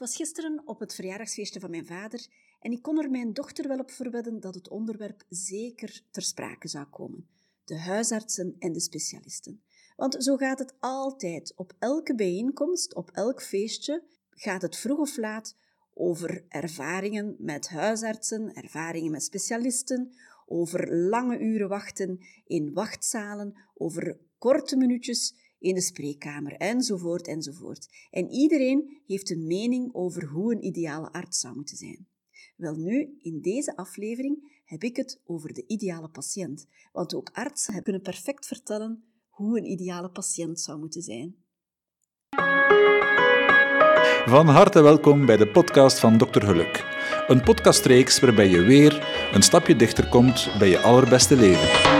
was gisteren op het verjaardagsfeestje van mijn vader en ik kon er mijn dochter wel op verwedden dat het onderwerp zeker ter sprake zou komen. De huisartsen en de specialisten. Want zo gaat het altijd. Op elke bijeenkomst, op elk feestje, gaat het vroeg of laat over ervaringen met huisartsen, ervaringen met specialisten, over lange uren wachten in wachtzalen, over korte minuutjes in de spreekkamer, enzovoort, enzovoort. En iedereen heeft een mening over hoe een ideale arts zou moeten zijn. Wel nu, in deze aflevering heb ik het over de ideale patiënt, want ook artsen kunnen perfect vertellen hoe een ideale patiënt zou moeten zijn. Van harte welkom bij de podcast van Dr. Geluk. Een podcastreeks waarbij je weer een stapje dichter komt bij je allerbeste leven.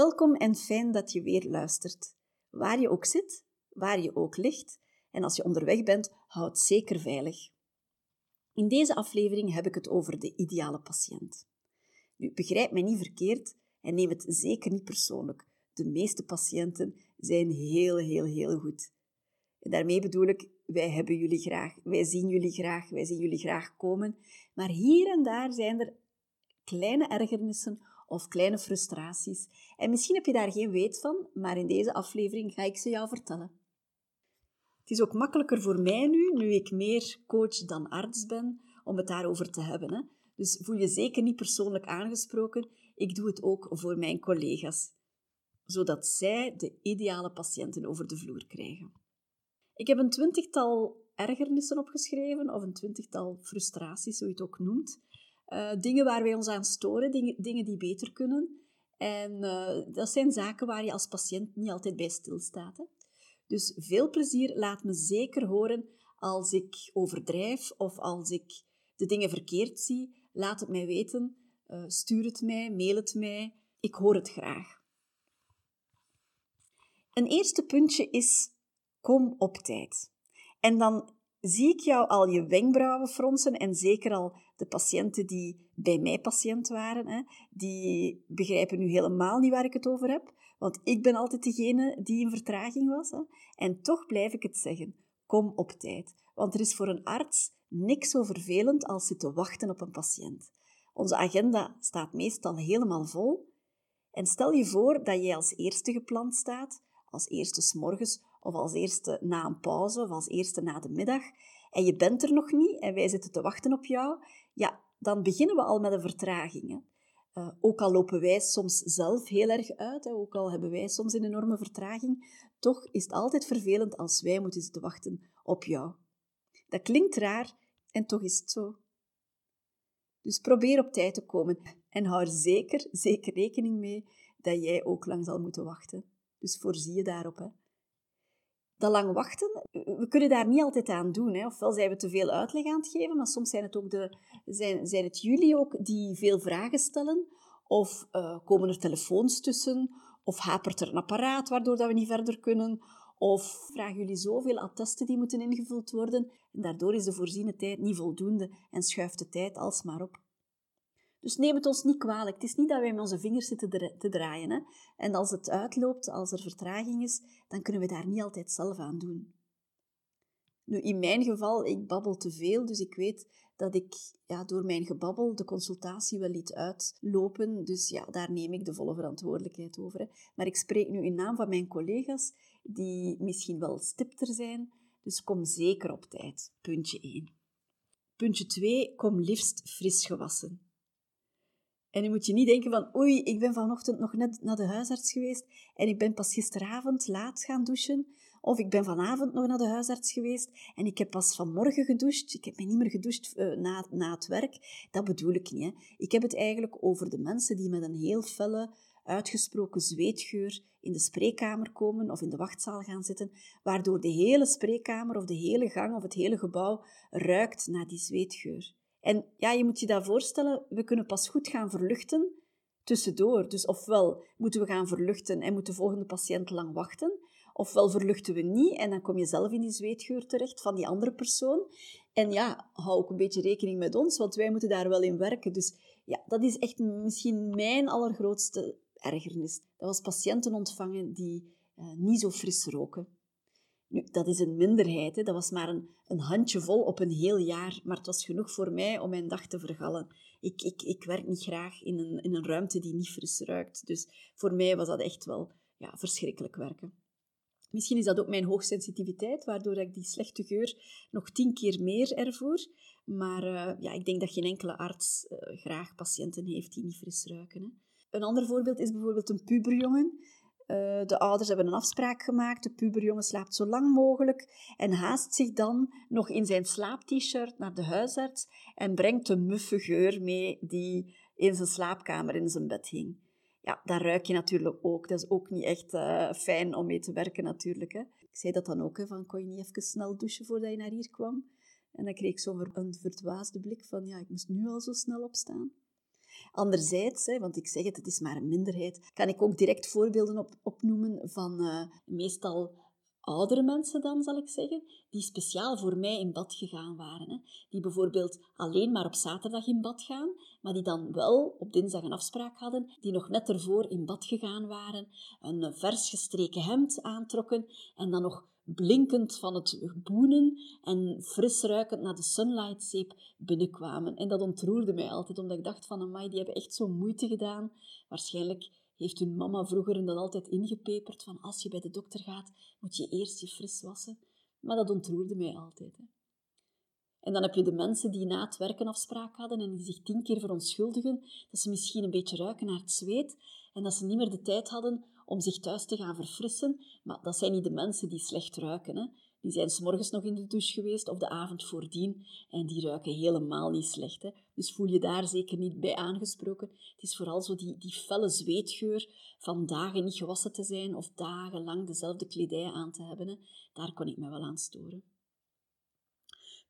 Welkom en fijn dat je weer luistert. Waar je ook zit, waar je ook ligt en als je onderweg bent, houd zeker veilig. In deze aflevering heb ik het over de ideale patiënt. Nu, begrijp mij niet verkeerd en neem het zeker niet persoonlijk. De meeste patiënten zijn heel, heel, heel goed. En daarmee bedoel ik, wij hebben jullie graag, wij zien jullie graag, wij zien jullie graag komen. Maar hier en daar zijn er kleine ergernissen of kleine frustraties. En misschien heb je daar geen weet van, maar in deze aflevering ga ik ze jou vertellen. Het is ook makkelijker voor mij nu, nu ik meer coach dan arts ben, om het daarover te hebben. Hè? Dus voel je zeker niet persoonlijk aangesproken. Ik doe het ook voor mijn collega's, zodat zij de ideale patiënten over de vloer krijgen. Ik heb een twintigtal ergernissen opgeschreven, of een twintigtal frustraties, hoe je het ook noemt. Uh, dingen waar wij ons aan storen, dingen, dingen die beter kunnen. En uh, dat zijn zaken waar je als patiënt niet altijd bij stilstaat. Hè? Dus veel plezier, laat me zeker horen als ik overdrijf of als ik de dingen verkeerd zie. Laat het mij weten, uh, stuur het mij, mail het mij. Ik hoor het graag. Een eerste puntje is, kom op tijd. En dan zie ik jou al je wenkbrauwen fronsen en zeker al de patiënten die bij mij patiënt waren, hè, die begrijpen nu helemaal niet waar ik het over heb, want ik ben altijd degene die in vertraging was. Hè. En toch blijf ik het zeggen, kom op tijd. Want er is voor een arts niks zo vervelend als zitten wachten op een patiënt. Onze agenda staat meestal helemaal vol. En stel je voor dat jij als eerste gepland staat, als eerste s morgens of als eerste na een pauze of als eerste na de middag en je bent er nog niet en wij zitten te wachten op jou, ja, dan beginnen we al met een vertraging. Uh, ook al lopen wij soms zelf heel erg uit, hè, ook al hebben wij soms een enorme vertraging, toch is het altijd vervelend als wij moeten zitten wachten op jou. Dat klinkt raar en toch is het zo. Dus probeer op tijd te komen en hou er zeker, zeker rekening mee dat jij ook lang zal moeten wachten. Dus voorzie je daarop. Hè. Dat lang wachten, we kunnen daar niet altijd aan doen. Hè. Ofwel zijn we te veel uitleg aan het geven, maar soms zijn het, ook de, zijn, zijn het jullie ook die veel vragen stellen. Of uh, komen er telefoons tussen, of hapert er een apparaat waardoor dat we niet verder kunnen. Of vragen jullie zoveel attesten die moeten ingevuld worden en daardoor is de voorziene tijd niet voldoende en schuift de tijd alsmaar op. Dus neem het ons niet kwalijk. Het is niet dat wij met onze vingers zitten te draaien. Hè? En als het uitloopt, als er vertraging is, dan kunnen we daar niet altijd zelf aan doen. Nu, in mijn geval, ik babbel te veel, dus ik weet dat ik ja, door mijn gebabbel de consultatie wel liet uitlopen. Dus ja, daar neem ik de volle verantwoordelijkheid over. Hè. Maar ik spreek nu in naam van mijn collega's, die misschien wel stipter zijn. Dus kom zeker op tijd. Puntje 1. Puntje 2. Kom liefst fris gewassen. En nu moet je niet denken van, oei, ik ben vanochtend nog net naar de huisarts geweest en ik ben pas gisteravond laat gaan douchen. Of ik ben vanavond nog naar de huisarts geweest en ik heb pas vanmorgen gedoucht. Ik heb me niet meer gedoucht uh, na, na het werk. Dat bedoel ik niet. Hè. Ik heb het eigenlijk over de mensen die met een heel felle, uitgesproken zweetgeur in de spreekkamer komen of in de wachtzaal gaan zitten, waardoor de hele spreekkamer of de hele gang of het hele gebouw ruikt naar die zweetgeur. En ja, je moet je dat voorstellen, we kunnen pas goed gaan verluchten tussendoor. Dus ofwel moeten we gaan verluchten en moet de volgende patiënt lang wachten, ofwel verluchten we niet en dan kom je zelf in die zweetgeur terecht van die andere persoon. En ja, hou ook een beetje rekening met ons, want wij moeten daar wel in werken. Dus ja, dat is echt misschien mijn allergrootste ergernis. Dat was patiënten ontvangen die uh, niet zo fris roken. Dat is een minderheid, hè. dat was maar een, een handjevol op een heel jaar, maar het was genoeg voor mij om mijn dag te vergallen. Ik, ik, ik werk niet graag in een, in een ruimte die niet fris ruikt, dus voor mij was dat echt wel ja, verschrikkelijk werken. Misschien is dat ook mijn hoogsensitiviteit, waardoor ik die slechte geur nog tien keer meer ervoer. Maar uh, ja, ik denk dat geen enkele arts uh, graag patiënten heeft die niet fris ruiken. Hè. Een ander voorbeeld is bijvoorbeeld een puberjongen. Uh, de ouders hebben een afspraak gemaakt. De puberjongen slaapt zo lang mogelijk en haast zich dan nog in zijn slaap-t-shirt naar de huisarts en brengt een muffe geur mee die in zijn slaapkamer in zijn bed hing ja, daar ruik je natuurlijk ook. Dat is ook niet echt uh, fijn om mee te werken natuurlijk. Hè. Ik zei dat dan ook, van kon je niet even snel douchen voordat je naar hier kwam? En dan kreeg ik zo een verdwaasde blik van, ja, ik moest nu al zo snel opstaan. Anderzijds, hè, want ik zeg het, het is maar een minderheid, kan ik ook direct voorbeelden op, opnoemen van uh, meestal oudere mensen dan, zal ik zeggen, die speciaal voor mij in bad gegaan waren. Hè. Die bijvoorbeeld alleen maar op zaterdag in bad gaan, maar die dan wel op dinsdag een afspraak hadden, die nog net ervoor in bad gegaan waren, een vers gestreken hemd aantrokken en dan nog blinkend van het boenen en fris ruikend naar de sunlightzeep binnenkwamen. En dat ontroerde mij altijd, omdat ik dacht van, amai, die hebben echt zo moeite gedaan. Waarschijnlijk heeft hun mama vroeger dat altijd ingepeperd, van als je bij de dokter gaat, moet je eerst je fris wassen. Maar dat ontroerde mij altijd. Hè. En dan heb je de mensen die na het werken afspraak hadden en die zich tien keer verontschuldigen dat ze misschien een beetje ruiken naar het zweet en dat ze niet meer de tijd hadden om zich thuis te gaan verfrissen. Maar dat zijn niet de mensen die slecht ruiken. Hè. Die zijn s'morgens nog in de douche geweest of de avond voordien en die ruiken helemaal niet slecht. Hè. Dus voel je daar zeker niet bij aangesproken. Het is vooral zo die, die felle zweetgeur van dagen niet gewassen te zijn of dagenlang dezelfde kledij aan te hebben. Daar kon ik me wel aan storen.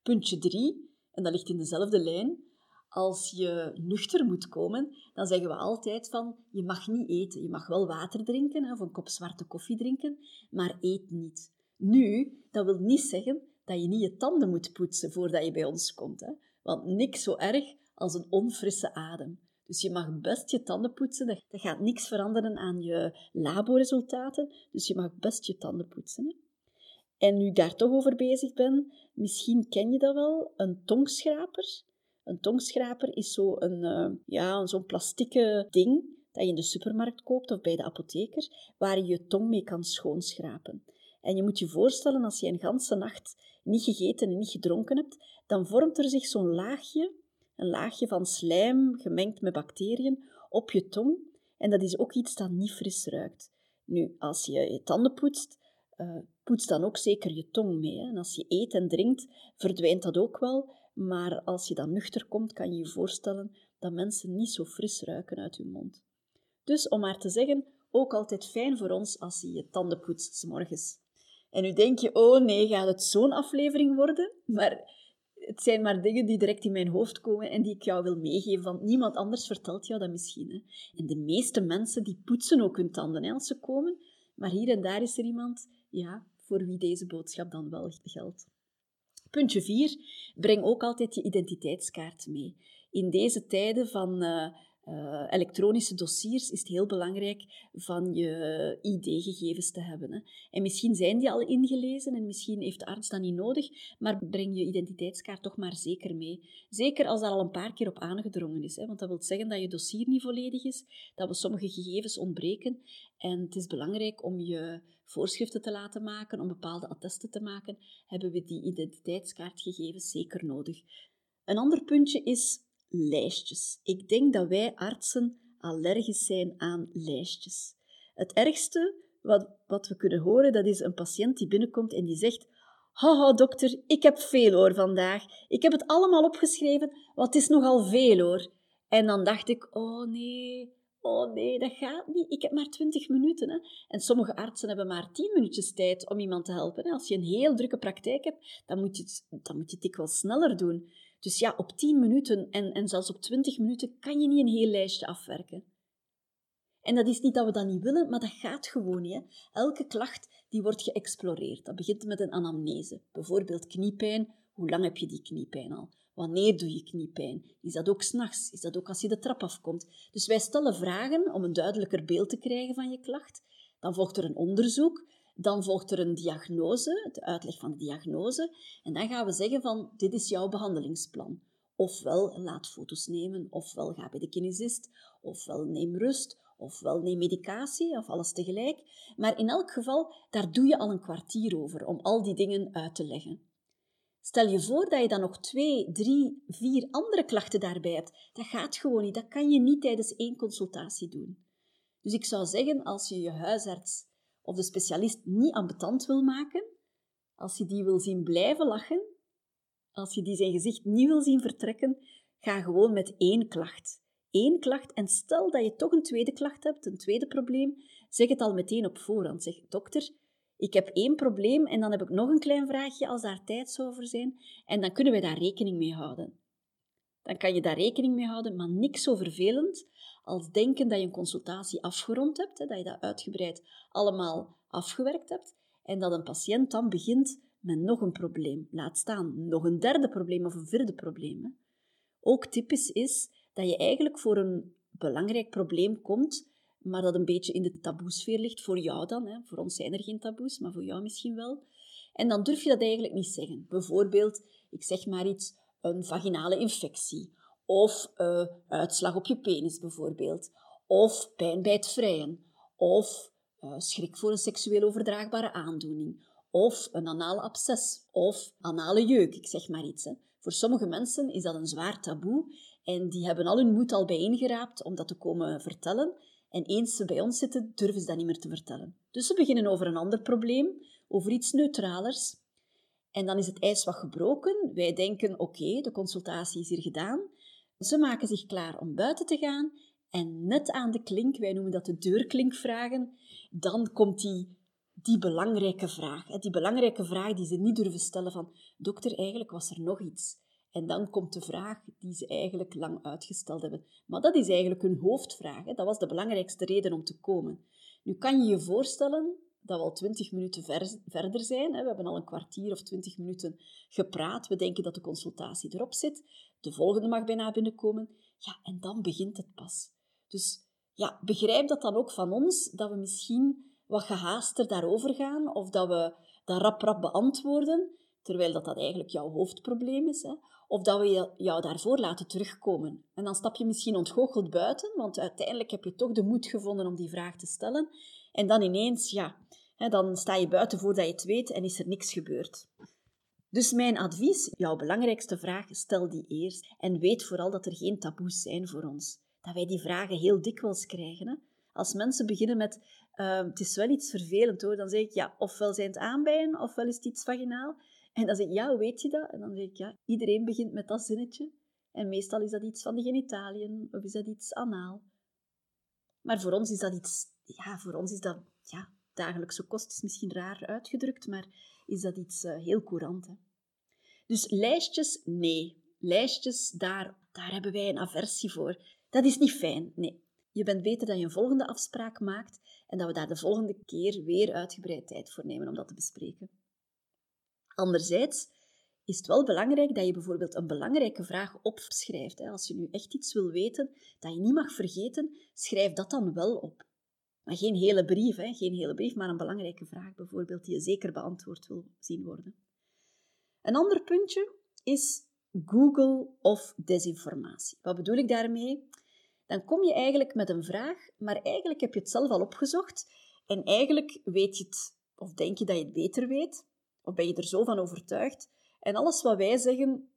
Puntje 3, en dat ligt in dezelfde lijn. Als je nuchter moet komen, dan zeggen we altijd van je mag niet eten. Je mag wel water drinken of een kop zwarte koffie drinken, maar eet niet. Nu, dat wil niet zeggen dat je niet je tanden moet poetsen voordat je bij ons komt. Hè? Want niks zo erg als een onfrisse adem. Dus je mag best je tanden poetsen. Dat gaat niks veranderen aan je laboresultaten. Dus je mag best je tanden poetsen. Hè? En nu ik daar toch over bezig ben, misschien ken je dat wel, een tongschraper. Een tongschraper is zo'n uh, ja, zo'n plastieke ding dat je in de supermarkt koopt of bij de apotheker, waar je je tong mee kan schoonschrapen. En je moet je voorstellen, als je een ganse nacht niet gegeten en niet gedronken hebt, dan vormt er zich zo'n laagje, een laagje van slijm gemengd met bacteriën, op je tong. En dat is ook iets dat niet fris ruikt. Nu, als je je tanden poetst, uh, poets dan ook zeker je tong mee. Hè. En als je eet en drinkt, verdwijnt dat ook wel. Maar als je dan nuchter komt, kan je je voorstellen dat mensen niet zo fris ruiken uit hun mond. Dus om maar te zeggen, ook altijd fijn voor ons als je je tanden poetst s morgens. En nu denk je, oh nee, gaat het zo'n aflevering worden? Maar het zijn maar dingen die direct in mijn hoofd komen en die ik jou wil meegeven, want niemand anders vertelt jou dat misschien. Hè. En de meeste mensen die poetsen ook hun tanden hè, als ze komen, maar hier en daar is er iemand ja, voor wie deze boodschap dan wel geldt. Puntje 4. Breng ook altijd je identiteitskaart mee. In deze tijden van uh, uh, elektronische dossiers is het heel belangrijk van je ID-gegevens te hebben. Hè. En misschien zijn die al ingelezen en misschien heeft de arts dat niet nodig, maar breng je identiteitskaart toch maar zeker mee. Zeker als daar al een paar keer op aangedrongen is, hè, want dat wil zeggen dat je dossier niet volledig is, dat we sommige gegevens ontbreken. En het is belangrijk om je voorschriften te laten maken, om bepaalde attesten te maken, hebben we die identiteitskaartgegevens zeker nodig. Een ander puntje is lijstjes. Ik denk dat wij artsen allergisch zijn aan lijstjes. Het ergste wat, wat we kunnen horen, dat is een patiënt die binnenkomt en die zegt Haha, dokter, ik heb veel hoor vandaag. Ik heb het allemaal opgeschreven, wat is nogal veel hoor. En dan dacht ik, oh nee, oh nee, dat gaat niet. Ik heb maar twintig minuten. Hè. En sommige artsen hebben maar tien minuutjes tijd om iemand te helpen. Als je een heel drukke praktijk hebt, dan moet je het, dan moet je het dikwijls sneller doen. Dus ja, op 10 minuten en, en zelfs op 20 minuten kan je niet een heel lijstje afwerken. En dat is niet dat we dat niet willen, maar dat gaat gewoon niet. Elke klacht die wordt geëxploreerd. Dat begint met een anamnese. Bijvoorbeeld kniepijn. Hoe lang heb je die kniepijn al? Wanneer doe je kniepijn? Is dat ook s'nachts? Is dat ook als je de trap afkomt? Dus wij stellen vragen om een duidelijker beeld te krijgen van je klacht. Dan volgt er een onderzoek. Dan volgt er een diagnose, de uitleg van de diagnose. En dan gaan we zeggen van, dit is jouw behandelingsplan. Ofwel laat foto's nemen, ofwel ga bij de kinesist, ofwel neem rust, ofwel neem medicatie, of alles tegelijk. Maar in elk geval, daar doe je al een kwartier over om al die dingen uit te leggen. Stel je voor dat je dan nog twee, drie, vier andere klachten daarbij hebt. Dat gaat gewoon niet. Dat kan je niet tijdens één consultatie doen. Dus ik zou zeggen, als je je huisarts of de specialist niet ambetant wil maken, als je die wil zien blijven lachen, als je die zijn gezicht niet wil zien vertrekken, ga gewoon met één klacht. Eén klacht en stel dat je toch een tweede klacht hebt, een tweede probleem, zeg het al meteen op voorhand. Zeg, dokter, ik heb één probleem en dan heb ik nog een klein vraagje als daar tijd zou voor zijn. En dan kunnen we daar rekening mee houden. Dan kan je daar rekening mee houden, maar niks zo vervelend als denken dat je een consultatie afgerond hebt, dat je dat uitgebreid allemaal afgewerkt hebt, en dat een patiënt dan begint met nog een probleem. Laat staan, nog een derde probleem of een vierde probleem. Ook typisch is dat je eigenlijk voor een belangrijk probleem komt maar dat een beetje in de taboesfeer ligt, voor jou dan. Hè. Voor ons zijn er geen taboes, maar voor jou misschien wel. En dan durf je dat eigenlijk niet zeggen. Bijvoorbeeld, ik zeg maar iets, een vaginale infectie. Of uh, uitslag op je penis bijvoorbeeld. Of pijn bij het vrijen. Of uh, schrik voor een seksueel overdraagbare aandoening. Of een anale absces. Of anale jeuk, ik zeg maar iets. Hè. Voor sommige mensen is dat een zwaar taboe en die hebben al hun moed al bijeengeraapt om dat te komen vertellen. En eens ze bij ons zitten, durven ze dat niet meer te vertellen. Dus ze beginnen over een ander probleem, over iets neutralers. En dan is het ijs wat gebroken. Wij denken, oké, de consultatie is hier gedaan. Ze maken zich klaar om buiten te gaan. En net aan de klink, wij noemen dat de deurklinkvragen, dan komt die, die belangrijke vraag. Die belangrijke vraag die ze niet durven stellen van, dokter, eigenlijk was er nog iets. En dan komt de vraag die ze eigenlijk lang uitgesteld hebben. Maar dat is eigenlijk hun hoofdvraag. Dat was de belangrijkste reden om te komen. Nu kan je je voorstellen dat we al twintig minuten verder zijn. We hebben al een kwartier of twintig minuten gepraat. We denken dat de consultatie erop zit. De volgende mag bijna binnenkomen. Ja, en dan begint het pas. Dus ja, begrijp dat dan ook van ons, dat we misschien wat gehaaster daarover gaan, of dat we dat rap rap beantwoorden, terwijl dat, dat eigenlijk jouw hoofdprobleem is. Hè. Of dat we jou daarvoor laten terugkomen. En dan stap je misschien ontgoocheld buiten, want uiteindelijk heb je toch de moed gevonden om die vraag te stellen. En dan ineens, ja, hè, dan sta je buiten voordat je het weet en is er niks gebeurd. Dus mijn advies, jouw belangrijkste vraag, stel die eerst. En weet vooral dat er geen taboes zijn voor ons. Dat wij die vragen heel dikwijls krijgen. Hè? Als mensen beginnen met, uh, het is wel iets vervelend hoor, dan zeg ik, ja, ofwel zijn het aanbijen, ofwel is het iets vaginaal. En dan zeg ik, ja, weet je dat? En dan zeg ik, ja, iedereen begint met dat zinnetje. En meestal is dat iets van de genitaliën, of is dat iets anaal. Maar voor ons is dat iets, ja, voor ons is dat, ja, dagelijkse kost is misschien raar uitgedrukt, maar is dat iets uh, heel courant. Hè? Dus lijstjes, nee. Lijstjes, daar, daar hebben wij een aversie voor. Dat is niet fijn, nee. Je bent beter dat je een volgende afspraak maakt en dat we daar de volgende keer weer uitgebreid tijd voor nemen om dat te bespreken. Anderzijds is het wel belangrijk dat je bijvoorbeeld een belangrijke vraag opschrijft. Als je nu echt iets wil weten dat je niet mag vergeten, schrijf dat dan wel op. Maar geen hele brief, hè? geen hele brief, maar een belangrijke vraag bijvoorbeeld die je zeker beantwoord wil zien worden. Een ander puntje is Google of desinformatie. Wat bedoel ik daarmee? Dan kom je eigenlijk met een vraag, maar eigenlijk heb je het zelf al opgezocht en eigenlijk weet je het, of denk je dat je het beter weet, of ben je er zo van overtuigd? En alles wat wij zeggen,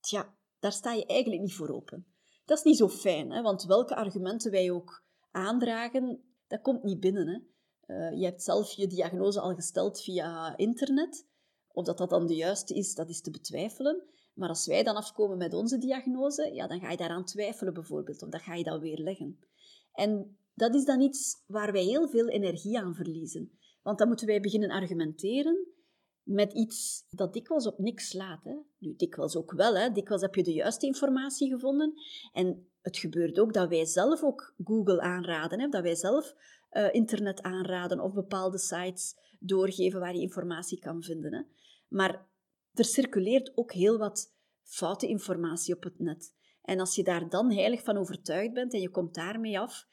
tja, daar sta je eigenlijk niet voor open. Dat is niet zo fijn, hè? want welke argumenten wij ook aandragen, dat komt niet binnen. Hè? Uh, je hebt zelf je diagnose al gesteld via internet. Of dat dat dan de juiste is, dat is te betwijfelen. Maar als wij dan afkomen met onze diagnose, ja, dan ga je daaraan twijfelen bijvoorbeeld, of dan ga je dat weer leggen. En dat is dan iets waar wij heel veel energie aan verliezen. Want dan moeten wij beginnen argumenteren met iets dat dikwijls op niks slaat. Hè. Nu, dikwijls ook wel. Hè. Dikwijls heb je de juiste informatie gevonden. En het gebeurt ook dat wij zelf ook Google aanraden. Hè. Dat wij zelf uh, internet aanraden of bepaalde sites doorgeven waar je informatie kan vinden. Hè. Maar er circuleert ook heel wat foute informatie op het net. En als je daar dan heilig van overtuigd bent en je komt daarmee af,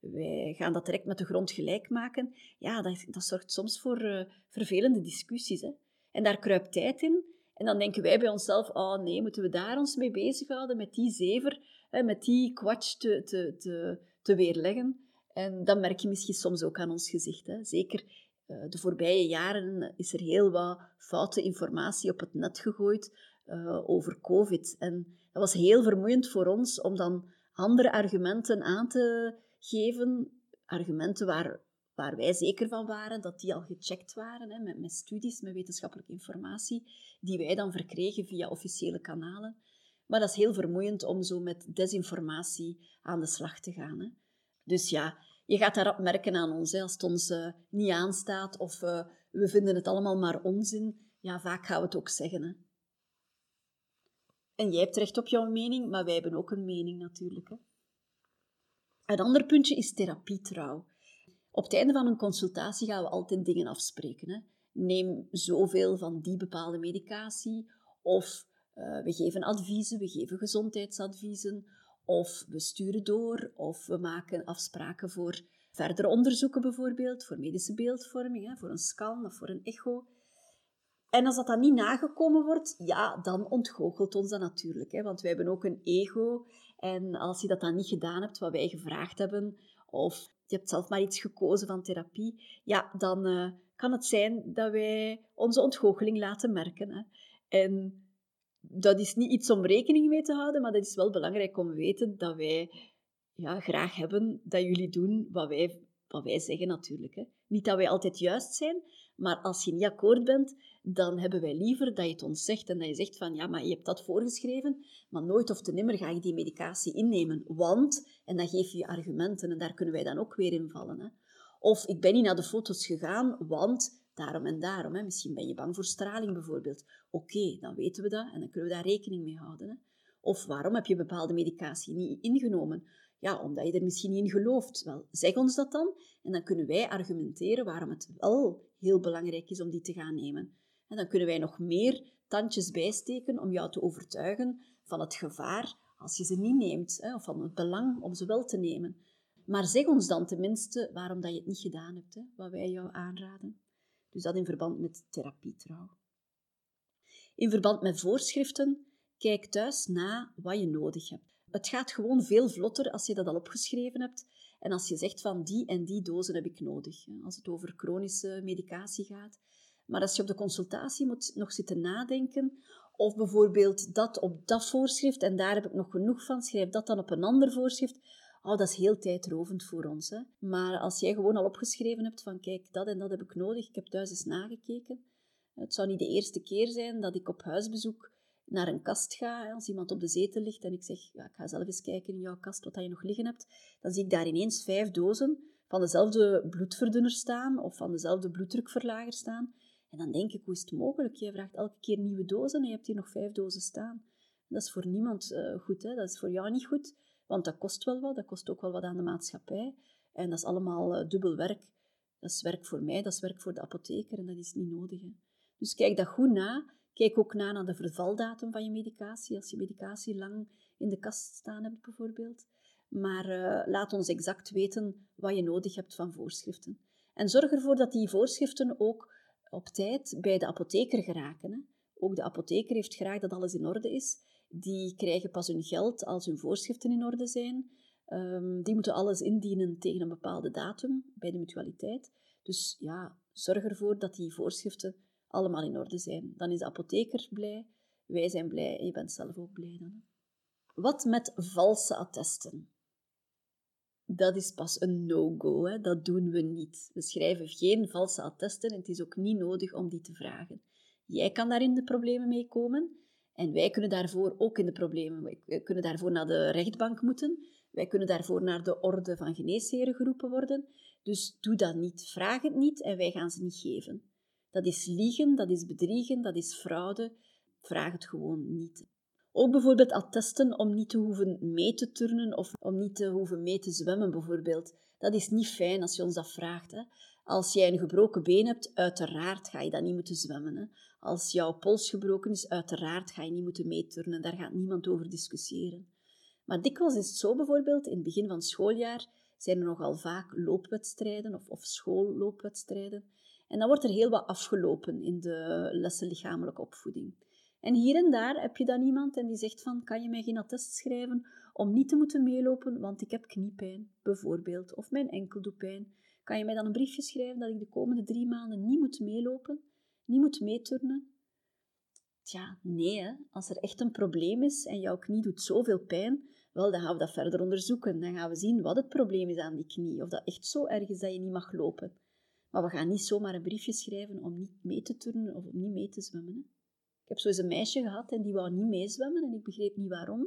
wij gaan dat direct met de grond gelijk maken, ja, dat, dat zorgt soms voor uh, vervelende discussies. Hè. En daar kruipt tijd in. En dan denken wij bij onszelf, oh nee, moeten we daar ons mee bezighouden, met die zever, met die kwatsch te, te, te, te weerleggen. En dat merk je misschien soms ook aan ons gezicht. Hè. Zeker uh, de voorbije jaren is er heel wat foute informatie op het net gegooid uh, over COVID. En dat was heel vermoeiend voor ons om dan andere argumenten aan te geven. Argumenten waar, waar wij zeker van waren dat die al gecheckt waren, hè, met, met studies, met wetenschappelijke informatie, die wij dan verkregen via officiële kanalen. Maar dat is heel vermoeiend om zo met desinformatie aan de slag te gaan. Hè. Dus ja, je gaat daarop merken aan ons, hè, als het ons uh, niet aanstaat of uh, we vinden het allemaal maar onzin. Ja, vaak gaan we het ook zeggen. Hè. En jij hebt recht op jouw mening, maar wij hebben ook een mening natuurlijk. Hè. Een ander puntje is therapietrouw. Op het einde van een consultatie gaan we altijd dingen afspreken. Hè. Neem zoveel van die bepaalde medicatie, of uh, we geven adviezen, we geven gezondheidsadviezen, of we sturen door, of we maken afspraken voor verdere onderzoeken bijvoorbeeld, voor medische beeldvorming, hè, voor een scan of voor een echo. En als dat dan niet nagekomen wordt, ja, dan ontgoochelt ons dat natuurlijk. Hè, want wij hebben ook een ego. En als je dat dan niet gedaan hebt, wat wij gevraagd hebben, of je hebt zelf maar iets gekozen van therapie, ja, dan uh, kan het zijn dat wij onze ontgoocheling laten merken. Hè. En dat is niet iets om rekening mee te houden, maar dat is wel belangrijk om te weten dat wij ja, graag hebben dat jullie doen wat wij, wat wij zeggen natuurlijk. Hè. Niet dat wij altijd juist zijn, maar als je niet akkoord bent, dan hebben wij liever dat je het ons zegt en dat je zegt van ja, maar je hebt dat voorgeschreven, maar nooit of te nimmer ga je die medicatie innemen, want, en dan geef je je argumenten en daar kunnen wij dan ook weer in vallen. Hè. Of ik ben niet naar de foto's gegaan, want daarom en daarom. Hè. Misschien ben je bang voor straling bijvoorbeeld. Oké, dan weten we dat en dan kunnen we daar rekening mee houden. Hè. Of waarom heb je bepaalde medicatie niet ingenomen? Ja, omdat je er misschien niet in gelooft. Wel, zeg ons dat dan en dan kunnen wij argumenteren waarom het wel heel belangrijk is om die te gaan nemen. En dan kunnen wij nog meer tandjes bijsteken om jou te overtuigen van het gevaar als je ze niet neemt, hè, of van het belang om ze wel te nemen. Maar zeg ons dan tenminste waarom dat je het niet gedaan hebt, hè, wat wij jou aanraden. Dus dat in verband met therapietrouw. In verband met voorschriften, kijk thuis na wat je nodig hebt. Het gaat gewoon veel vlotter als je dat al opgeschreven hebt en als je zegt van die en die dozen heb ik nodig. Als het over chronische medicatie gaat. Maar als je op de consultatie moet nog zitten nadenken, of bijvoorbeeld dat op dat voorschrift en daar heb ik nog genoeg van, schrijf dat dan op een ander voorschrift. Oh, dat is heel tijdrovend voor ons. Hè? Maar als jij gewoon al opgeschreven hebt van kijk, dat en dat heb ik nodig, ik heb thuis eens nagekeken. Het zou niet de eerste keer zijn dat ik op huisbezoek naar een kast ga, als iemand op de zetel ligt en ik zeg, ja, ik ga zelf eens kijken in jouw kast wat je nog liggen hebt, dan zie ik daar ineens vijf dozen van dezelfde bloedverdunner staan of van dezelfde bloeddrukverlager staan. En dan denk ik, hoe is het mogelijk? Je vraagt elke keer nieuwe dozen en je hebt hier nog vijf dozen staan. Dat is voor niemand uh, goed, hè? dat is voor jou niet goed, want dat kost wel wat, dat kost ook wel wat aan de maatschappij. En dat is allemaal uh, dubbel werk. Dat is werk voor mij, dat is werk voor de apotheker en dat is niet nodig. Hè? Dus kijk dat goed na Kijk ook na naar de vervaldatum van je medicatie, als je medicatie lang in de kast staan hebt bijvoorbeeld. Maar uh, laat ons exact weten wat je nodig hebt van voorschriften. En zorg ervoor dat die voorschriften ook op tijd bij de apotheker geraken. Hè. Ook de apotheker heeft graag dat alles in orde is. Die krijgen pas hun geld als hun voorschriften in orde zijn. Um, die moeten alles indienen tegen een bepaalde datum bij de mutualiteit. Dus ja, zorg ervoor dat die voorschriften allemaal in orde zijn. Dan is de apotheker blij, wij zijn blij en je bent zelf ook blij dan. Wat met valse attesten? Dat is pas een no-go, dat doen we niet. We schrijven geen valse attesten en het is ook niet nodig om die te vragen. Jij kan daar in de problemen mee komen en wij kunnen daarvoor ook in de problemen. We kunnen daarvoor naar de rechtbank moeten. Wij kunnen daarvoor naar de orde van geneesheren geroepen worden. Dus doe dat niet. Vraag het niet en wij gaan ze niet geven. Dat is liegen, dat is bedriegen, dat is fraude. Vraag het gewoon niet. Ook bijvoorbeeld attesten om niet te hoeven mee te turnen of om niet te hoeven mee te zwemmen, bijvoorbeeld. Dat is niet fijn als je ons dat vraagt. Hè. Als jij een gebroken been hebt, uiteraard ga je dan niet moeten zwemmen. Hè. Als jouw pols gebroken is, uiteraard ga je niet moeten meeturnen. Daar gaat niemand over discussiëren. Maar dikwijls is het zo bijvoorbeeld, in het begin van het schooljaar zijn er nogal vaak loopwedstrijden of, of schoolloopwedstrijden. En dan wordt er heel wat afgelopen in de lessen lichamelijke opvoeding. En hier en daar heb je dan iemand en die zegt van, kan je mij geen attest schrijven om niet te moeten meelopen, want ik heb kniepijn, bijvoorbeeld, of mijn enkel doet pijn. Kan je mij dan een briefje schrijven dat ik de komende drie maanden niet moet meelopen, niet moet meeturnen? Tja, nee. Als er echt een probleem is en jouw knie doet zoveel pijn, wel, dan gaan we dat verder onderzoeken. Dan gaan we zien wat het probleem is aan die knie. Of dat echt zo erg is dat je niet mag lopen. Maar we gaan niet zomaar een briefje schrijven om niet mee te turnen of om niet mee te zwemmen. Hè. Ik heb zo eens een meisje gehad en die wou niet meezwemmen en ik begreep niet waarom.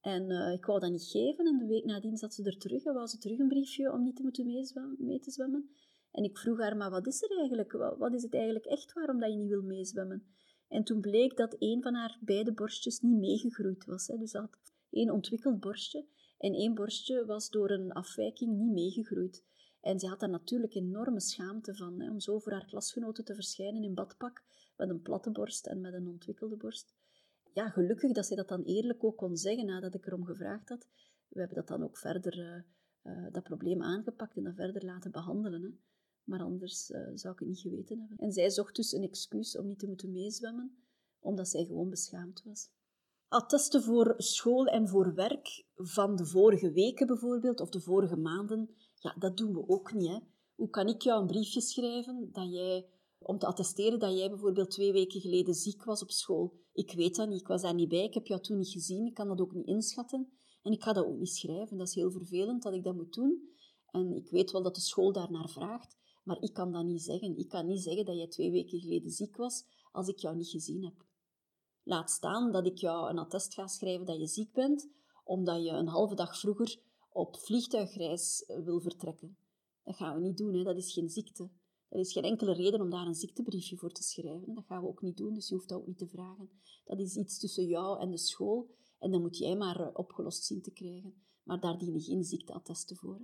En uh, ik wou dat niet geven en de week nadien zat ze er terug en wou ze terug een briefje om niet te moeten meezwemmen, mee te zwemmen. En ik vroeg haar, maar wat is er eigenlijk? Wat, is het eigenlijk echt waarom dat je niet wil meezwemmen? En toen bleek dat een van haar beide borstjes niet meegegroeid was. Hè. Dus ze had één ontwikkeld borstje en één borstje was door een afwijking niet meegegroeid. En ze had daar natuurlijk enorme schaamte van, hè, om zo voor haar klasgenoten te verschijnen in badpak, met een platte borst en met een ontwikkelde borst. Ja, gelukkig dat zij dat dan eerlijk ook kon zeggen nadat ik erom gevraagd had. We hebben dat dan ook verder, uh, uh, dat probleem aangepakt en dat verder laten behandelen. Hè. Maar anders uh, zou ik het niet geweten hebben. En zij zocht dus een excuus om niet te moeten meezwemmen, omdat zij gewoon beschaamd was. Attesten voor school en voor werk van de vorige weken bijvoorbeeld, of de vorige maanden, ja, dat doen we ook niet. Hè. Hoe kan ik jou een briefje schrijven dat jij, om te attesteren dat jij bijvoorbeeld twee weken geleden ziek was op school? Ik weet dat niet, ik was daar niet bij, ik heb jou toen niet gezien, ik kan dat ook niet inschatten. En ik ga dat ook niet schrijven. Dat is heel vervelend dat ik dat moet doen. En ik weet wel dat de school daarnaar vraagt, maar ik kan dat niet zeggen. Ik kan niet zeggen dat jij twee weken geleden ziek was als ik jou niet gezien heb. Laat staan dat ik jou een attest ga schrijven dat je ziek bent, omdat je een halve dag vroeger op vliegtuigreis eh, wil vertrekken. Dat gaan we niet doen, hè. dat is geen ziekte. Er is geen enkele reden om daar een ziektebriefje voor te schrijven. Dat gaan we ook niet doen, dus je hoeft dat ook niet te vragen. Dat is iets tussen jou en de school en dan moet jij maar eh, opgelost zien te krijgen. Maar daar dienen geen ziekteattesten voor.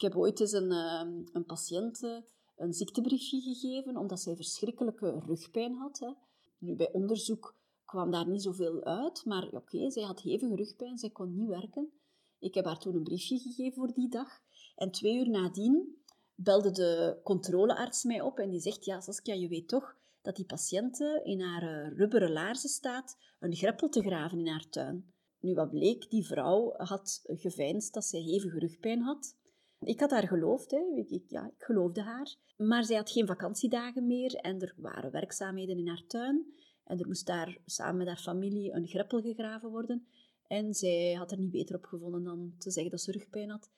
Ik heb ooit eens een, ehm, een patiënt eh, een ziektebriefje gegeven omdat zij verschrikkelijke rugpijn had. Hè. Nu, bij onderzoek kwam daar niet zoveel uit, maar oké, zij had hevige rugpijn, zij kon niet werken. Ik heb haar toen een briefje gegeven voor die dag. En twee uur nadien belde de controlearts mij op en die zegt, ja Saskia, je weet toch dat die patiënte in haar uh, rubberen laarzen staat een greppel te graven in haar tuin. Nu, wat bleek, die vrouw had geveinsd dat zij hevige rugpijn had. Ik had haar geloofd, hè. Ik, ja, ik geloofde haar. Maar zij had geen vakantiedagen meer en er waren werkzaamheden in haar tuin. En er moest daar samen met haar familie een greppel gegraven worden. En zij had er niet beter op gevonden dan te zeggen dat ze rugpijn had.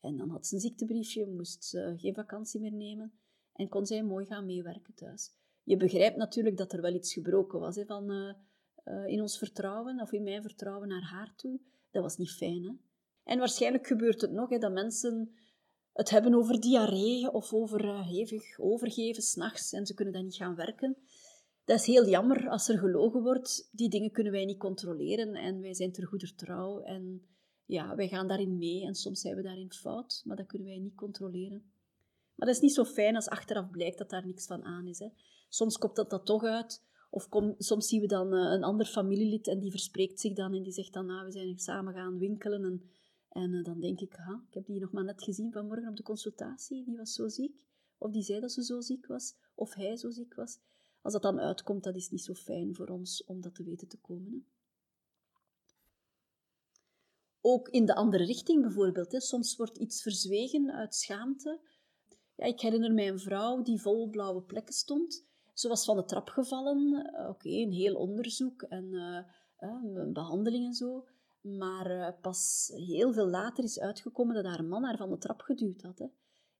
En dan had ze een ziektebriefje, moest ze geen vakantie meer nemen en kon zij mooi gaan meewerken thuis. Je begrijpt natuurlijk dat er wel iets gebroken was hè, van, uh, uh, in ons vertrouwen, of in mijn vertrouwen naar haar toe. Dat was niet fijn. Hè? En waarschijnlijk gebeurt het nog hè, dat mensen het hebben over diarree of over uh, hevig overgeven s'nachts en ze kunnen dan niet gaan werken. Dat is heel jammer als er gelogen wordt. Die dingen kunnen wij niet controleren en wij zijn ter goeder trouw. En ja, wij gaan daarin mee en soms zijn we daarin fout, maar dat kunnen wij niet controleren. Maar dat is niet zo fijn als achteraf blijkt dat daar niks van aan is. Hè. Soms komt dat, dat toch uit. Of soms zien we dan uh, een ander familielid en die verspreekt zich dan en die zegt dan, nou, we zijn samen gaan winkelen. En, en uh, dan denk ik, ha, ik heb die nog maar net gezien vanmorgen op de consultatie, die was zo ziek. Of die zei dat ze zo ziek was, of hij zo ziek was. Als dat dan uitkomt, dat is niet zo fijn voor ons om dat te weten te komen. Hè. Ook in de andere richting bijvoorbeeld. Hè. Soms wordt iets verzwegen uit schaamte. Ja, ik herinner mij een vrouw die vol blauwe plekken stond. Ze was van de trap gevallen. Eh, oké, een heel onderzoek en uh, behandeling en zo. Maar uh, pas heel veel later is uitgekomen dat haar man haar van de trap geduwd had. Hè.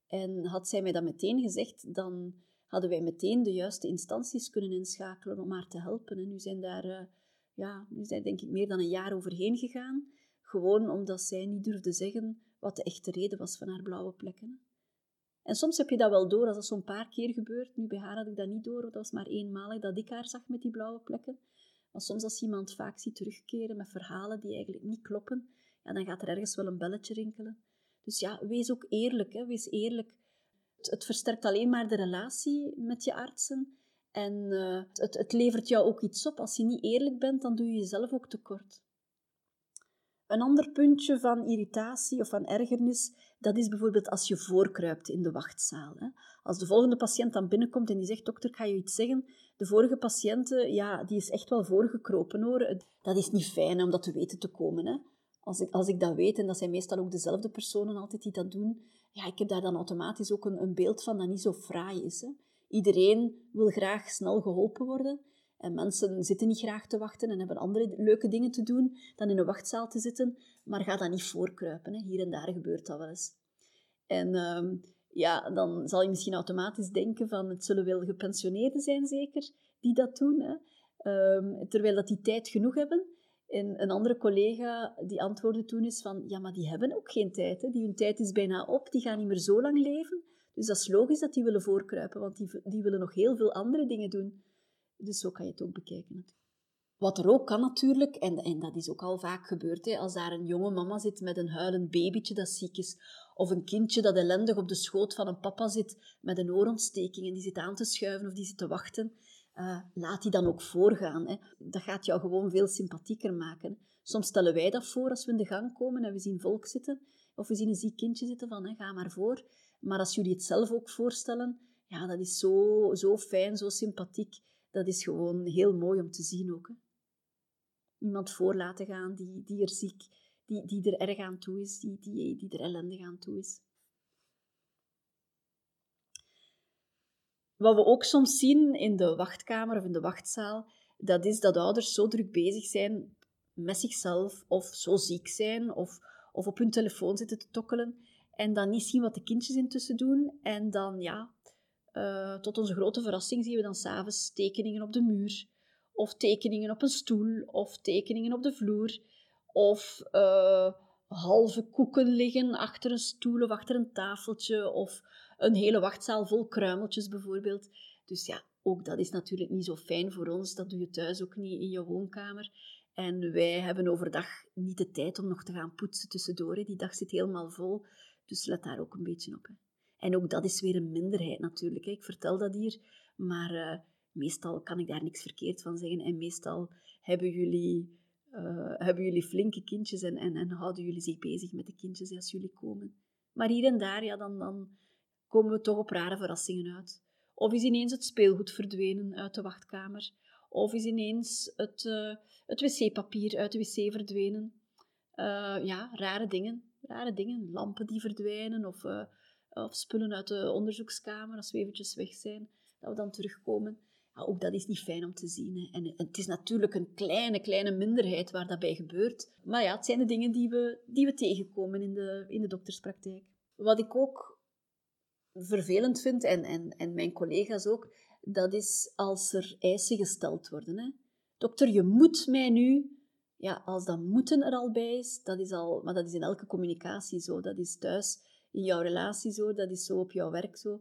En had zij mij dat meteen gezegd, dan hadden wij meteen de juiste instanties kunnen inschakelen om haar te helpen. En nu zijn daar, uh, ja, nu zijn denk ik meer dan een jaar overheen gegaan. Gewoon omdat zij niet durfde zeggen wat de echte reden was van haar blauwe plekken. En soms heb je dat wel door, als dat zo'n paar keer gebeurt. Nu, bij haar had ik dat niet door, dat was maar eenmalig dat ik haar zag met die blauwe plekken. Maar soms als iemand vaak ziet terugkeren met verhalen die eigenlijk niet kloppen, ja, dan gaat er ergens wel een belletje rinkelen. Dus ja, wees ook eerlijk. Hè. Wees eerlijk. Het, het versterkt alleen maar de relatie met je artsen. En uh, het, het levert jou ook iets op. Als je niet eerlijk bent, dan doe je jezelf ook tekort. Een ander puntje van irritatie of van ergernis, dat is bijvoorbeeld als je voorkruipt in de wachtzaal. Hè. Als de volgende patiënt dan binnenkomt en die zegt, dokter, ga je iets zeggen. De vorige patiënt, ja, die is echt wel voorgekropen hoor. Dat is niet fijn om dat te weten te komen. Hè. Als ik, als ik dat weet, en dat zijn meestal ook dezelfde personen altijd die dat doen, ja, ik heb daar dan automatisch ook een, een beeld van dat niet zo fraai is. Hè. Iedereen wil graag snel geholpen worden. En mensen zitten niet graag te wachten en hebben andere leuke dingen te doen dan in een wachtzaal te zitten. Maar ga dat niet voorkruipen. Hè. Hier en daar gebeurt dat wel eens. En ehm, ja, dan zal je misschien automatisch denken van het zullen wel gepensioneerden zijn zeker die dat doen. Hè. Ehm, terwijl dat die tijd genoeg hebben. En een andere collega die antwoordde toen is van ja, maar die hebben ook geen tijd. Hè. Die, hun tijd is bijna op, die gaan niet meer zo lang leven. Dus dat is logisch dat die willen voorkruipen, want die, die willen nog heel veel andere dingen doen. Dus zo kan je het ook bekijken. Wat er ook kan natuurlijk, en, en dat is ook al vaak gebeurd, hè, als daar een jonge mama zit met een huilend babytje dat ziek is, of een kindje dat ellendig op de schoot van een papa zit met een oorontsteking en die zit aan te schuiven of die zit te wachten, uh, laat die dan ook voorgaan. Hè. Dat gaat jou gewoon veel sympathieker maken. Soms stellen wij dat voor als we in de gang komen en we zien volk zitten, of we zien een ziek kindje zitten van, ga maar voor. Maar als jullie het zelf ook voorstellen, ja, dat is zo, zo fijn, zo sympathiek. Dat is gewoon heel mooi om te zien ook. Hè. Iemand voor laten gaan die, die er ziek, die, die er erg aan toe is, die, die, die er ellendig aan toe is. Wat we ook soms zien in de wachtkamer of in de wachtzaal, dat is dat ouders zo druk bezig zijn met zichzelf, of zo ziek zijn, of, of op hun telefoon zitten te tokkelen, en dan niet zien wat de kindjes intussen doen. En dan, ja, uh, tot onze grote verrassing zien we dan s'avonds tekeningen op de muur, of tekeningen op een stoel, of tekeningen op de vloer, of uh, halve koeken liggen achter een stoel of achter een tafeltje, of een hele wachtzaal vol kruimeltjes bijvoorbeeld. Dus ja, ook dat is natuurlijk niet zo fijn voor ons. Dat doe je thuis ook niet in je woonkamer. En wij hebben overdag niet de tijd om nog te gaan poetsen tussendoor. Die dag zit helemaal vol. Dus let daar ook een beetje op. En ook dat is weer een minderheid natuurlijk. Ik vertel dat hier, maar uh, meestal kan ik daar niks verkeerd van zeggen. En meestal hebben jullie, uh, hebben jullie flinke kindjes en, en, en houden jullie zich bezig met de kindjes als jullie komen. Maar hier en daar, ja, dan, dan komen we toch op rare verrassingen uit. Of is ineens het speelgoed verdwenen uit de wachtkamer. Of is ineens het, uh, het wc-papier uit de wc verdwenen. Ja, rare dingen. Rare dingen. Lampen die verdwijnen of, of spullen uit de onderzoekskamer als we eventjes weg zijn. Dat we dan terugkomen. Ja, ook dat is niet fijn om te zien. Hè. En het is natuurlijk een kleine, kleine minderheid waar dat bij gebeurt. Maar ja, het zijn de dingen die we, die we tegenkomen in de, in de dokterspraktijk. Wat ik ook vervelend vind, en, en, en mijn collega's ook, dat is als er eisen gesteld worden. Hè. Dokter, je moet mij nu... Ja, als dat moeten er al bij is, dat is al... Maar dat is in elke communicatie zo. Dat is thuis in jouw relatie zo, dat is zo op jouw werk zo.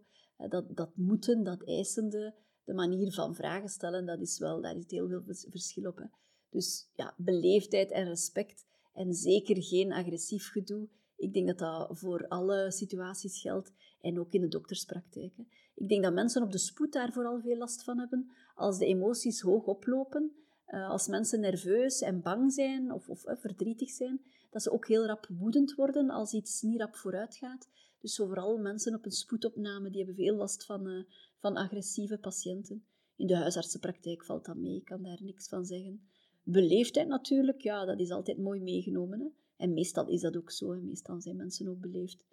Dat, dat moeten, dat eisende, de manier van vragen stellen, dat is wel, daar is heel veel verschil op. Hè. Dus ja, beleefdheid en respect en zeker geen agressief gedoe. Ik denk dat dat voor alle situaties geldt en ook in de dokterspraktijk. Ik denk dat mensen op de spoed daar vooral veel last van hebben. Als de emoties hoog oplopen, eh, als mensen nerveus en bang zijn of, of eh, verdrietig zijn, dat ze ook heel rap woedend worden als iets niet rap vooruit gaat. Dus vooral mensen op een spoedopname, die hebben veel last van, uh, van agressieve patiënten. In de huisartsenpraktijk valt dat mee, ik kan daar niks van zeggen. Beleefdheid natuurlijk, ja, dat is altijd mooi meegenomen. Hè? En meestal is dat ook zo, meestal zijn mensen ook beleefd.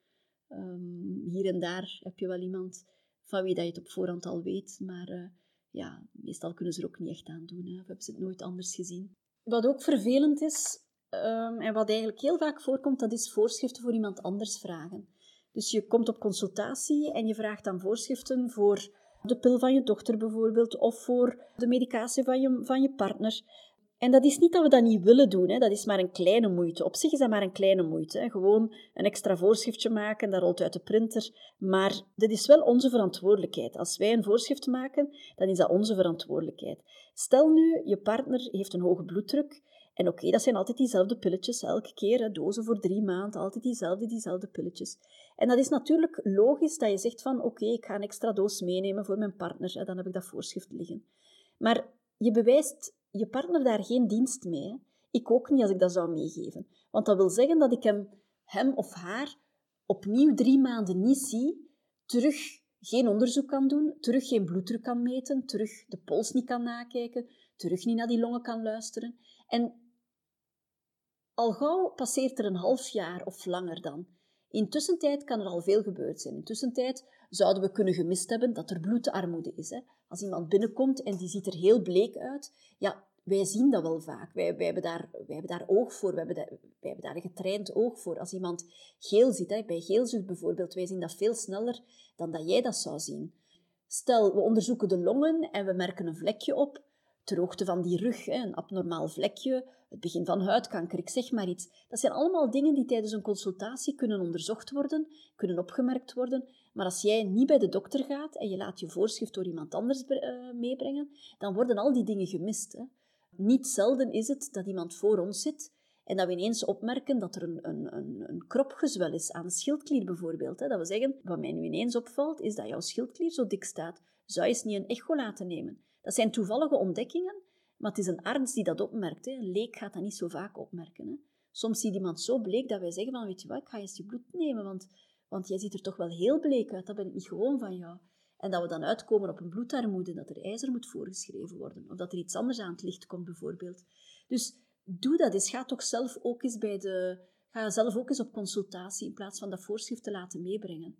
Um, hier en daar heb je wel iemand van wie dat je het op voorhand al weet, maar uh, ja, meestal kunnen ze er ook niet echt aan doen. Hè? Of hebben ze het nooit anders gezien. Wat ook vervelend is, um, en wat eigenlijk heel vaak voorkomt, dat is voorschriften voor iemand anders vragen. Dus je komt op consultatie en je vraagt dan voorschriften voor de pil van je dochter bijvoorbeeld, of voor de medicatie van je, van je partner. En dat is niet dat we dat niet willen doen, hè. dat is maar een kleine moeite. Op zich is dat maar een kleine moeite. Gewoon een extra voorschriftje maken, dat rolt uit de printer. Maar dit is wel onze verantwoordelijkheid. Als wij een voorschrift maken, dan is dat onze verantwoordelijkheid. Stel nu, je partner heeft een hoge bloeddruk. En oké, dat zijn altijd diezelfde pilletjes, elke keer, hè, dozen voor drie maanden, altijd diezelfde, diezelfde pilletjes. En dat is natuurlijk logisch dat je zegt van, oké, ik ga een extra doos meenemen voor mijn partner, hè, dan heb ik dat voorschrift liggen. Maar je bewijst je partner daar geen dienst mee. Ik ook niet als ik dat zou meegeven. Want dat wil zeggen dat ik hem, hem of haar opnieuw drie maanden niet zie, terug geen onderzoek kan doen, terug geen bloeddruk kan meten, terug de pols niet kan nakijken, terug niet naar die longen kan luisteren. En al gauw passeert er een half jaar of langer dan. Intussen kan er al veel gebeurd zijn. Intussen zouden we kunnen gemist hebben dat er bloedarmoede is. Hè? Als iemand binnenkomt en die ziet er heel bleek uit, ja, wij zien dat wel vaak. Wij, wij, hebben, daar, wij hebben daar oog voor, wij hebben, daar, wij hebben daar een getraind oog voor. Als iemand geel ziet, hè, bij geelzucht bijvoorbeeld, wij zien dat veel sneller dan dat jij dat zou zien. Stel, we onderzoeken de longen en we merken een vlekje op, ter hoogte van die rug, een abnormaal vlekje, het begin van huidkanker, ik zeg maar iets. Dat zijn allemaal dingen die tijdens een consultatie kunnen onderzocht worden, kunnen opgemerkt worden. Maar als jij niet bij de dokter gaat en je laat je voorschrift door iemand anders eh, meebrengen, dan worden al die dingen gemist. Niet zelden is het dat iemand voor ons zit en dat we ineens opmerken dat er een, een, een, een kropgezwel is aan de schildklier bijvoorbeeld. Dat we zeggen, wat mij nu ineens opvalt, is dat jouw schildklier zo dik staat. Zou je eens niet een echo laten nemen? Dat zijn toevallige ontdekkingen, maar het is een arts die dat opmerkt. Hè. Een leek gaat dat niet zo vaak opmerken. Hè. Soms ziet iemand zo bleek dat wij zeggen van, weet je wat, ik ga eens je bloed nemen, want, want jij ziet er toch wel heel bleek uit. Dat ben ik niet gewoon van jou. En dat we dan uitkomen op een bloedarmoede, dat er ijzer moet voorgeschreven worden. Of dat er iets anders aan het licht komt, bijvoorbeeld. Dus doe dat eens. Ga toch zelf ook eens bij de... Ga zelf ook eens op consultatie, in plaats van dat voorschrift te laten meebrengen.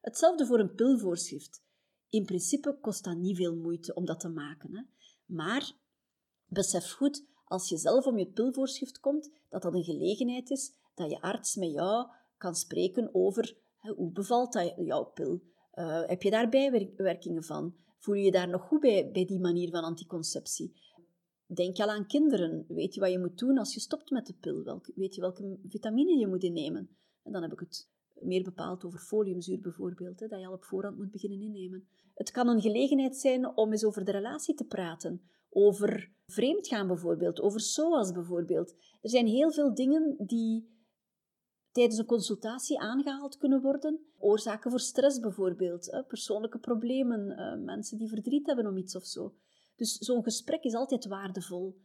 Hetzelfde voor een pilvoorschrift. In principe kost dat niet veel moeite om dat te maken. Hè? Maar besef goed, als je zelf om je pilvoorschrift komt, dat dat een gelegenheid is dat je arts met jou kan spreken over hoe bevalt dat jouw pil? Uh, heb je daar bijwerkingen van? Voel je je daar nog goed bij, bij die manier van anticonceptie? Denk al aan kinderen? Weet je wat je moet doen als je stopt met de pil? Weet je welke vitamine je moet innemen? En dan heb ik het meer bepaald over foliumzuur bijvoorbeeld, hè, dat je al op voorhand moet beginnen innemen. Het kan een gelegenheid zijn om eens over de relatie te praten, over vreemdgaan bijvoorbeeld, over SOAS bijvoorbeeld. Er zijn heel veel dingen die tijdens een consultatie aangehaald kunnen worden. Oorzaken voor stress bijvoorbeeld, persoonlijke problemen, eh, mensen die verdriet hebben om iets of zo. Dus zo'n gesprek is altijd waardevol.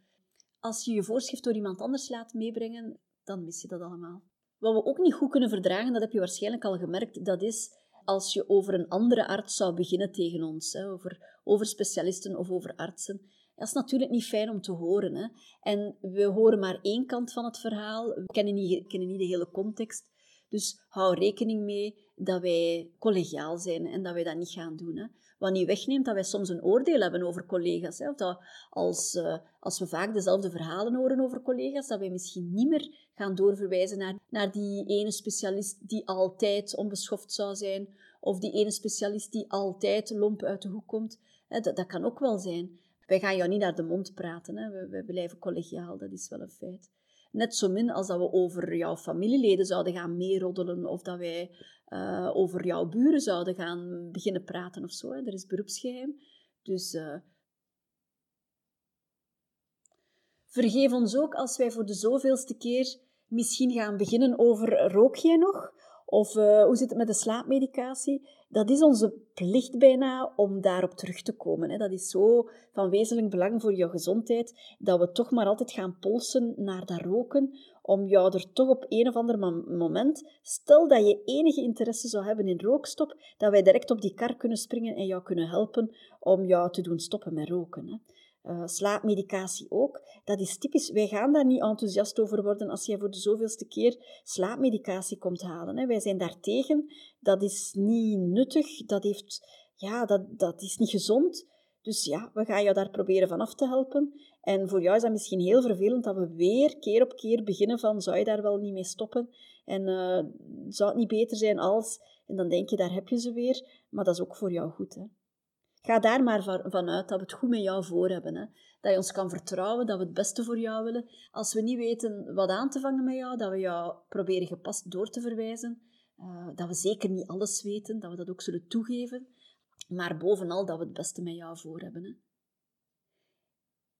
Als je je voorschrift door iemand anders laat meebrengen, dan mis je dat allemaal. Wat we ook niet goed kunnen verdragen, dat heb je waarschijnlijk al gemerkt, dat is als je over een andere arts zou beginnen tegen ons, over, over specialisten of over artsen. Dat is natuurlijk niet fijn om te horen. Hè? En we horen maar één kant van het verhaal. We kennen niet, kennen niet de hele context. Dus hou rekening mee dat wij collegiaal zijn en dat wij dat niet gaan doen. Hè? Wat niet wegneemt dat wij soms een oordeel hebben over collega's. Hè? Of dat als, uh, als we vaak dezelfde verhalen horen over collega's, dat wij misschien niet meer gaan doorverwijzen naar, naar die ene specialist die altijd onbeschoft zou zijn, of die ene specialist die altijd lomp uit de hoek komt. Hè? Dat, dat kan ook wel zijn. Wij gaan jou niet naar de mond praten, hè. We, we blijven collegiaal, dat is wel een feit. Net zo min als dat we over jouw familieleden zouden gaan meeroddelen of dat wij uh, over jouw buren zouden gaan beginnen praten of zo. Hè. Er is beroepsgeheim. Dus uh, vergeef ons ook als wij voor de zoveelste keer misschien gaan beginnen over rook jij nog? Of uh, hoe zit het met de slaapmedicatie? Dat is onze plicht bijna om daarop terug te komen. Hè. Dat is zo van wezenlijk belang voor je gezondheid, dat we toch maar altijd gaan polsen naar dat roken, om jou er toch op een of ander moment, stel dat je enige interesse zou hebben in rookstop, dat wij direct op die kar kunnen springen en jou kunnen helpen om jou te doen stoppen met roken. Hè. Uh, slaapmedicatie ook. Dat is typisch. Wij gaan daar niet enthousiast over worden als jij voor de zoveelste keer slaapmedicatie komt halen. Hè. Wij zijn daartegen. Dat is niet nuttig. Dat, heeft, ja, dat, dat is niet gezond. Dus ja, we gaan jou daar proberen van af te helpen. En voor jou is dat misschien heel vervelend dat we weer keer op keer beginnen van zou je daar wel niet mee stoppen? En uh, zou het niet beter zijn als... En dan denk je, daar heb je ze weer. Maar dat is ook voor jou goed. Hè. Ga daar maar vanuit dat we het goed met jou voor hebben. Hè? Dat je ons kan vertrouwen, dat we het beste voor jou willen. Als we niet weten wat aan te vangen met jou, dat we jou proberen gepast door te verwijzen. Uh, dat we zeker niet alles weten, dat we dat ook zullen toegeven. Maar bovenal dat we het beste met jou voor hebben. Hè?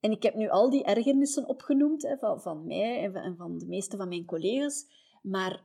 En ik heb nu al die ergernissen opgenoemd hè, van, van mij en van, en van de meeste van mijn collega's. Maar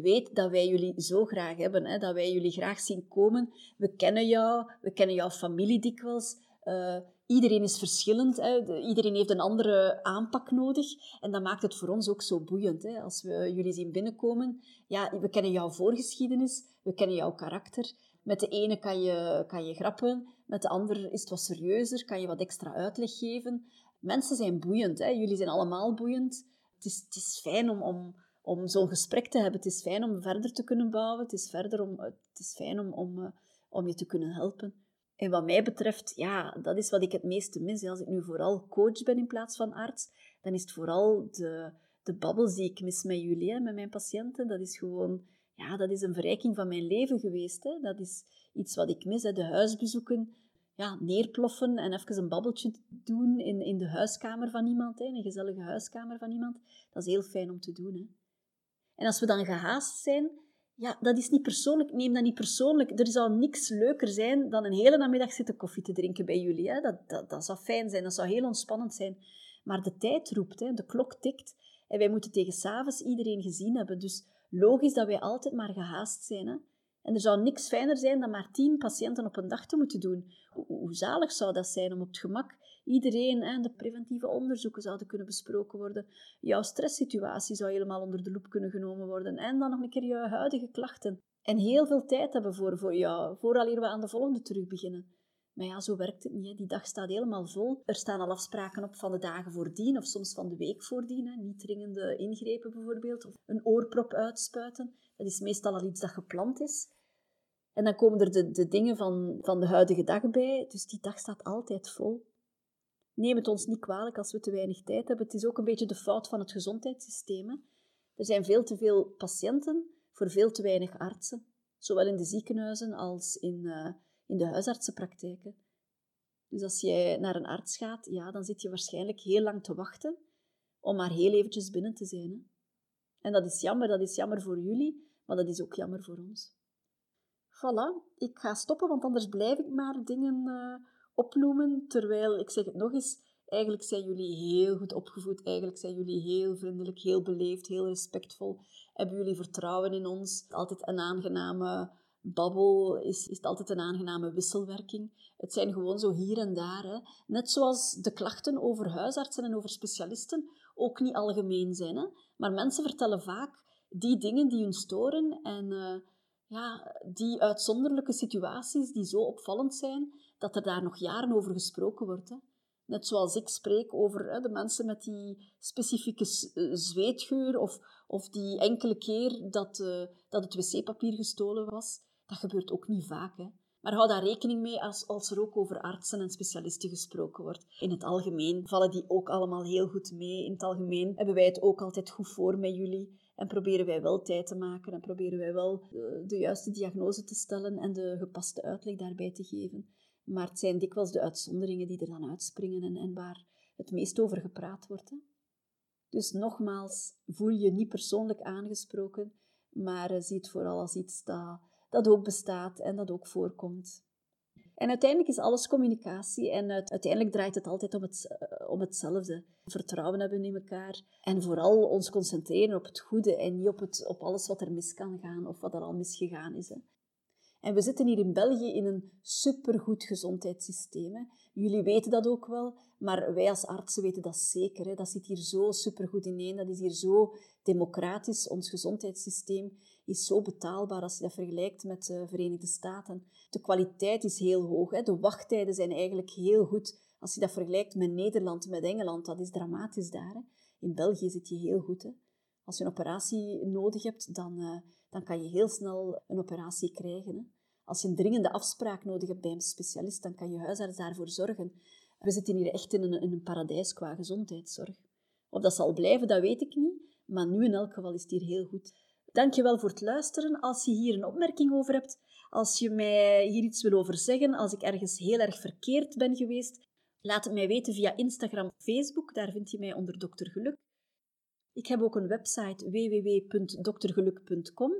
weet dat wij jullie zo graag hebben, hè, dat wij jullie graag zien komen. We kennen jou, we kennen jouw familie dikwijls. Uh, iedereen is verschillend, hè. iedereen heeft een andere aanpak nodig. En dat maakt het voor ons ook zo boeiend. Hè. Als we jullie zien binnenkomen, ja, we kennen jouw voorgeschiedenis, we kennen jouw karakter. Met de ene kan je, kan je grappen, met de ander is het wat serieuzer, kan je wat extra uitleg geven. Mensen zijn boeiend, hè. jullie zijn allemaal boeiend. Het is, het is fijn om, om, om zo'n gesprek te hebben. Het is fijn om verder te kunnen bouwen. Het is, verder om, het is fijn om, om, eh, om je te kunnen helpen. En wat mij betreft, ja, dat is wat ik het meeste mis. Als ik nu vooral coach ben in plaats van arts, dan is het vooral de, de babbels die ik mis met jullie, met mijn patiënten. Dat is gewoon, ja, dat is een verrijking van mijn leven geweest. Hè. Dat is iets wat ik mis, hè. de huisbezoeken, ja, neerploffen en even een babbeltje doen in, in de huiskamer van iemand, hè, een gezellige huiskamer van iemand. Dat is heel fijn om te doen. Hè. En als we dan gehaast zijn, ja, dat is niet persoonlijk. Neem dat niet persoonlijk. Er zou niks leuker zijn dan een hele namiddag zitten koffie te drinken bij jullie. Hè. Dat, dat, dat zou fijn zijn, dat zou heel ontspannend zijn. Maar de tijd roept, hè. de klok tikt. En wij moeten tegen s'avonds iedereen gezien hebben. Dus logisch dat wij altijd maar gehaast zijn. Hè. En er zou niks fijner zijn dan maar tien patiënten op een dag te moeten doen. Hoe, hoe zalig zou dat zijn om op het gemak iedereen en de preventieve onderzoeken zouden kunnen besproken worden. Jouw stresssituatie zou helemaal onder de loep kunnen genomen worden. En dan nog een keer jouw huidige klachten. En heel veel tijd hebben voor, voor jou, vooraleer we aan de volgende terug beginnen. Maar ja, zo werkt het niet. Die dag staat helemaal vol. Er staan al afspraken op van de dagen voordien of soms van de week voordien. Niet dringende ingrepen bijvoorbeeld. Of een oorprop uitspuiten. Dat is meestal al iets dat gepland is. En dan komen er de, de dingen van, van de huidige dag bij. Dus die dag staat altijd vol. Neem het ons niet kwalijk als we te weinig tijd hebben. Het is ook een beetje de fout van het gezondheidssysteem. Er zijn veel te veel patiënten voor veel te weinig artsen. Zowel in de ziekenhuizen als in, uh, in de huisartsenpraktijken. Dus als jij naar een arts gaat, ja, dan zit je waarschijnlijk heel lang te wachten om maar heel eventjes binnen te zijn. Hè. En dat is jammer, dat is jammer voor jullie, maar dat is ook jammer voor ons. Voilà, ik ga stoppen, want anders blijf ik maar dingen uh, opnoemen. Terwijl, ik zeg het nog eens, eigenlijk zijn jullie heel goed opgevoed. Eigenlijk zijn jullie heel vriendelijk, heel beleefd, heel respectvol. Hebben jullie vertrouwen in ons? Altijd een aangename babbel, is, is het altijd een aangename wisselwerking. Het zijn gewoon zo hier en daar. Hè. Net zoals de klachten over huisartsen en over specialisten ook niet algemeen zijn. Hè. Maar mensen vertellen vaak die dingen die hun storen en... Uh, ja, die uitzonderlijke situaties die zo opvallend zijn, dat er daar nog jaren over gesproken wordt. Hè. Net zoals ik spreek over hè, de mensen met die specifieke eh, zweetgeur of, of die enkele keer dat, uh, dat het wc-papier gestolen was. Dat gebeurt ook niet vaak. Hè. Maar hou daar rekening mee als, als er ook over artsen en specialisten gesproken wordt. In het algemeen vallen die ook allemaal heel goed mee. In het algemeen hebben wij het ook altijd goed voor met jullie. En proberen wij wel tijd te maken en proberen wij wel de, de juiste diagnose te stellen en de gepaste uitleg daarbij te geven. Maar het zijn dikwijls de uitzonderingen die er dan uitspringen en, en waar het meest over gepraat wordt. Hè? Dus nogmaals, voel je niet persoonlijk aangesproken, maar uh, zie het vooral als iets dat, dat ook bestaat en dat ook voorkomt. En uiteindelijk is alles communicatie en uiteindelijk draait het altijd om, het, eh, om hetzelfde. Vertrouwen hebben in elkaar en vooral ons concentreren op het goede en niet op, het, op alles wat er mis kan gaan of wat er al misgegaan is. Hè. En we zitten hier in België in een supergoed gezondheidssysteem. Jullie weten dat ook wel, maar wij als artsen weten dat zeker. Hè. Dat zit hier zo supergoed ineen, dat is hier zo democratisch. Ons gezondheidssysteem is zo betaalbaar als je dat vergelijkt met de Verenigde Staten. De kwaliteit is heel hoog. Hè. De wachttijden zijn eigenlijk heel goed. Als je dat vergelijkt met Nederland, met Engeland, dat is dramatisch daar. Hè. In België zit je heel goed. Hè. Als je een operatie nodig hebt, dan, uh, dan kan je heel snel een operatie krijgen. Hè. Als je een dringende afspraak nodig hebt bij een specialist, dan kan je huisarts daarvoor zorgen. We zitten hier echt in een, een paradijs qua gezondheidszorg. Of dat zal blijven, dat weet ik niet. Maar nu in elk geval is het hier heel goed. Dankjewel voor het luisteren. Als je hier een opmerking over hebt, als je mij hier iets wil over zeggen, als ik ergens heel erg verkeerd ben geweest, laat het mij weten via Instagram of Facebook. Daar vind je mij onder Dr. Geluk. Ik heb ook een website www.doktergeluk.com.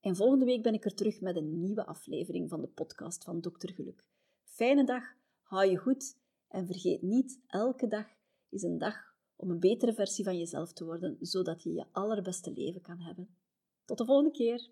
En volgende week ben ik er terug met een nieuwe aflevering van de podcast van Dr. Geluk. Fijne dag, hou je goed en vergeet niet, elke dag is een dag om een betere versie van jezelf te worden, zodat je je allerbeste leven kan hebben. Tot de volgende keer!